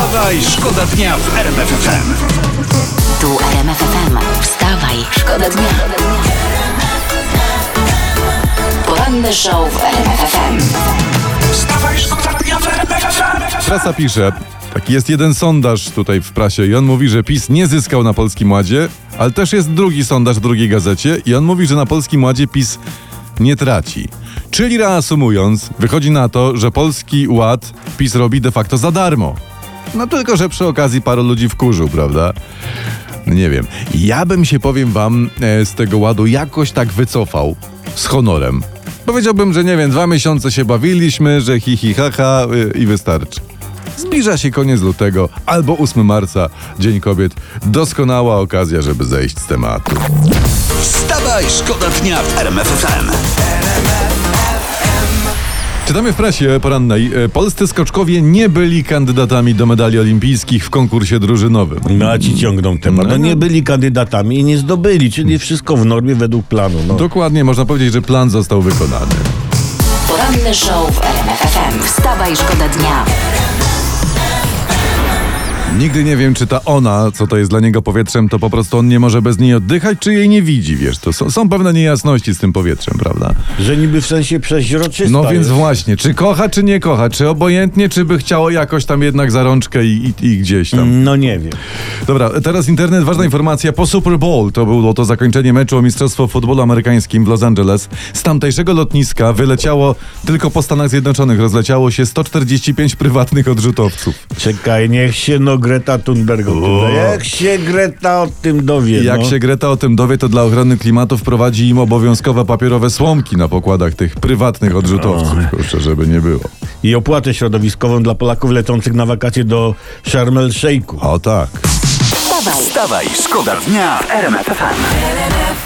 Wstawaj, szkoda dnia w RMF FM. Tu RMF FM. Wstawaj, szkoda dnia. Poranny show w RMF FM. Wstawaj, szkoda dnia w RMF FM. Prasa pisze, taki jest jeden sondaż tutaj w prasie i on mówi, że PiS nie zyskał na Polskim Ładzie, ale też jest drugi sondaż w drugiej gazecie i on mówi, że na Polskim Ładzie PiS nie traci. Czyli reasumując, wychodzi na to, że Polski Ład PiS robi de facto za darmo. No tylko, że przy okazji paru ludzi wkurzył, prawda? Nie wiem. Ja bym się, powiem wam, e, z tego ładu jakoś tak wycofał. Z honorem. Powiedziałbym, że nie wiem, dwa miesiące się bawiliśmy, że hi hi ha, ha y, i wystarczy. Zbliża się koniec lutego albo 8 marca, Dzień Kobiet. Doskonała okazja, żeby zejść z tematu. Wstawaj, szkoda dnia w RMF FM. Czytamy w prasie porannej, e, polscy skoczkowie nie byli kandydatami do medali olimpijskich w konkursie drużynowym. No a ci ciągną temat. No nie byli kandydatami i nie zdobyli, czyli wszystko w normie według planu. No. Dokładnie, można powiedzieć, że plan został wykonany. Poranny show w RMF FM. Wstawaj, szkoda dnia. Nigdy nie wiem, czy ta ona, co to jest dla niego powietrzem, to po prostu on nie może bez niej oddychać, czy jej nie widzi, wiesz. To są, są pewne niejasności z tym powietrzem, prawda? Że niby w sensie przeźroczysta No więc jest. właśnie, czy kocha, czy nie kocha, czy obojętnie, czy by chciało jakoś tam jednak za rączkę i, i, i gdzieś tam. No nie wiem. Dobra, teraz internet, ważna informacja. Po Super Bowl, to było to zakończenie meczu o Mistrzostwo futbolu amerykańskim w Los Angeles, z tamtejszego lotniska wyleciało, tylko po Stanach Zjednoczonych rozleciało się 145 prywatnych odrzutowców. Czekaj, niech się no Greta Thunberg o tym dowie. Jak się Greta o tym dowie, Jak no. się Greta o tym dowie, to dla ochrony klimatu wprowadzi im obowiązkowe papierowe słomki na pokładach tych prywatnych odrzutowców. Kurczę, żeby nie było. I opłatę środowiskową dla Polaków lecących na wakacje do Sharm el Sheikhu. O tak. Wstawaj, Wstawaj, szkoda dnia w RMF FM.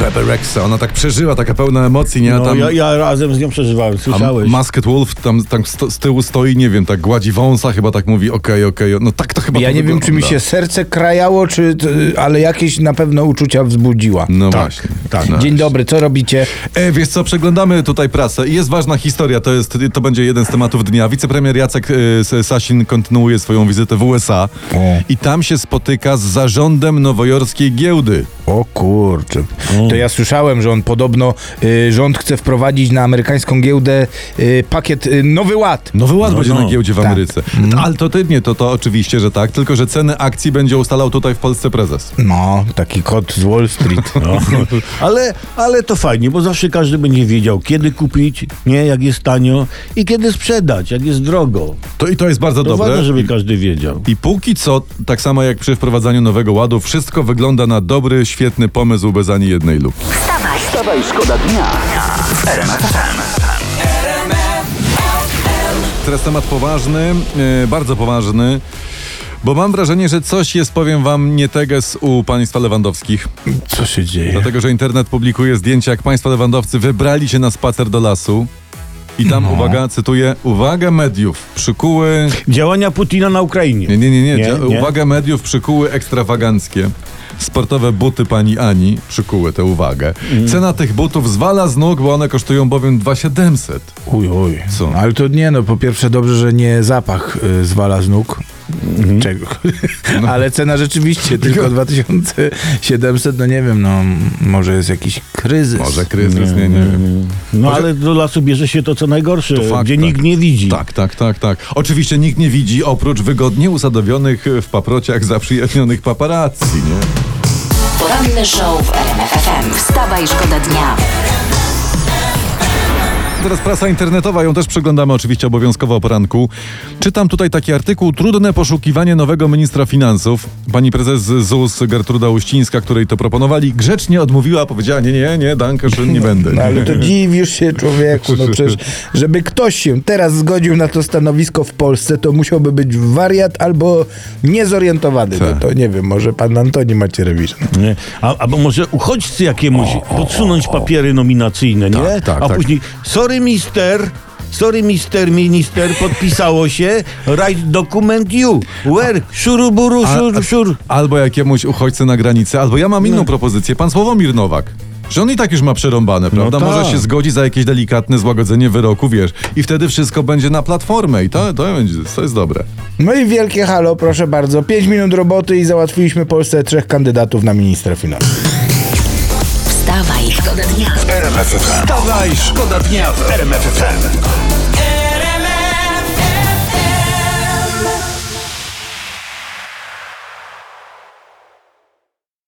Bebe Rexa, ona tak przeżyła, taka pełna emocji, nie? A No, tam, ja, ja razem z nią przeżywałem, a słyszałeś? Masked Wolf tam, tam sto, z tyłu stoi, nie wiem, tak gładzi wąsa, chyba tak mówi, okej, okej, no tak to chyba Ja to nie wiem, czy mi się serce krajało, czy, ale jakieś na pewno uczucia wzbudziła. No Tak, właśnie. tak. No. Dzień dobry, co robicie? E, wiesz co, przeglądamy tutaj prasę i jest ważna historia, to, jest, to będzie jeden z tematów dnia. Wicepremier Jacek S- Sasin kontynuuje swoją wizytę w USA O. i tam się spotyka z zarządem nowojorskiej giełdy. O kurczę. To ja słyszałem, że on podobno, y, rząd chce wprowadzić na amerykańską giełdę y, pakiet y, Nowy Ład. Nowy Ład No, będzie no, na giełdzie w tak. Ameryce. Ale to ty nie, to, to oczywiście, że tak, tylko że ceny akcji będzie ustalał tutaj w Polsce prezes. No, taki kot z Wall Street. No. Ale, ale to fajnie, bo zawsze każdy będzie wiedział, kiedy kupić, nie, jak jest tanio i kiedy sprzedać, jak jest drogo. To i to jest bardzo To dobre. ważne, żeby każdy wiedział. I póki co, tak samo jak przy wprowadzaniu nowego ładu, wszystko wygląda na dobry, świetny pomysł bez ani jednej luki. wstawaj, Wstawaj, szkoda dnia w RMF. Teraz temat poważny, e, bardzo poważny, bo mam wrażenie, że coś jest, powiem wam, nie teges u państwa Lewandowskich. Co się dzieje? Dlatego, że internet publikuje zdjęcia, jak państwo Lewandowcy wybrali się na spacer do lasu. I tam, No. uwaga, cytuję, uwaga mediów, przykuły... Działania Putina na Ukrainie. Nie, nie, nie, nie, Nie, dzia- nie? uwaga mediów, przykuły ekstrawaganckie. Sportowe buty pani Ani przykuły tę uwagę. Mm. Cena tych butów zwala z nóg, bo one kosztują bowiem 2700. Uj, uj. Co? Ale to nie, no po pierwsze dobrze, że nie zapach y, zwala z nóg. Mhm. Czego? Ale cena rzeczywiście tylko 2700, no nie wiem, no może jest jakiś kryzys. Może kryzys, nie, nie wiem. No ale do lasu bierze się to co najgorsze, To fakt, gdzie tak. nikt nie widzi. Tak, tak, tak, tak. Oczywiście nikt nie widzi, oprócz wygodnie usadowionych w paprociach zaprzyjaźnionych paparazzi, nie? poranny show w RMF FM. Wstawaj, szkoda dnia. Teraz prasa internetowa, ją też przeglądamy oczywiście obowiązkowo o poranku. Czytam tutaj taki artykuł, trudne poszukiwanie nowego ministra finansów. Pani prezes ZUS Gertruda Uścińska, której to proponowali, grzecznie odmówiła, powiedziała nie, nie, nie, danke schön, nie będę. No, ale to dziwisz się człowieku, no przecież, żeby ktoś się teraz zgodził na to stanowisko w Polsce, to musiałby być wariat albo niezorientowany. No Tak. to nie wiem, może pan Antoni Macierewicz. No. Nie? A, albo może uchodźcy jakiemuś podsunąć papiery nominacyjne, nie? Tak, tak, A tak. później, sorry mister, sorry mister minister, podpisało się, write document you, where, szuruburu, szur, szur. Albo jakiemuś uchodźcy na granicy, albo ja mam inną propozycję, pan Sławomir Nowak. Że on i tak już ma przerąbane, prawda? tak. Może się zgodzi za jakieś delikatne złagodzenie wyroku, wiesz. I wtedy wszystko będzie na platformę i to, to, będzie, to jest dobre. No i wielkie halo, proszę bardzo. 5 minut roboty i załatwiliśmy Polsce trzech kandydatów na ministra finansów. Dnia. Wstawaj, szkoda dnia w RMF FM.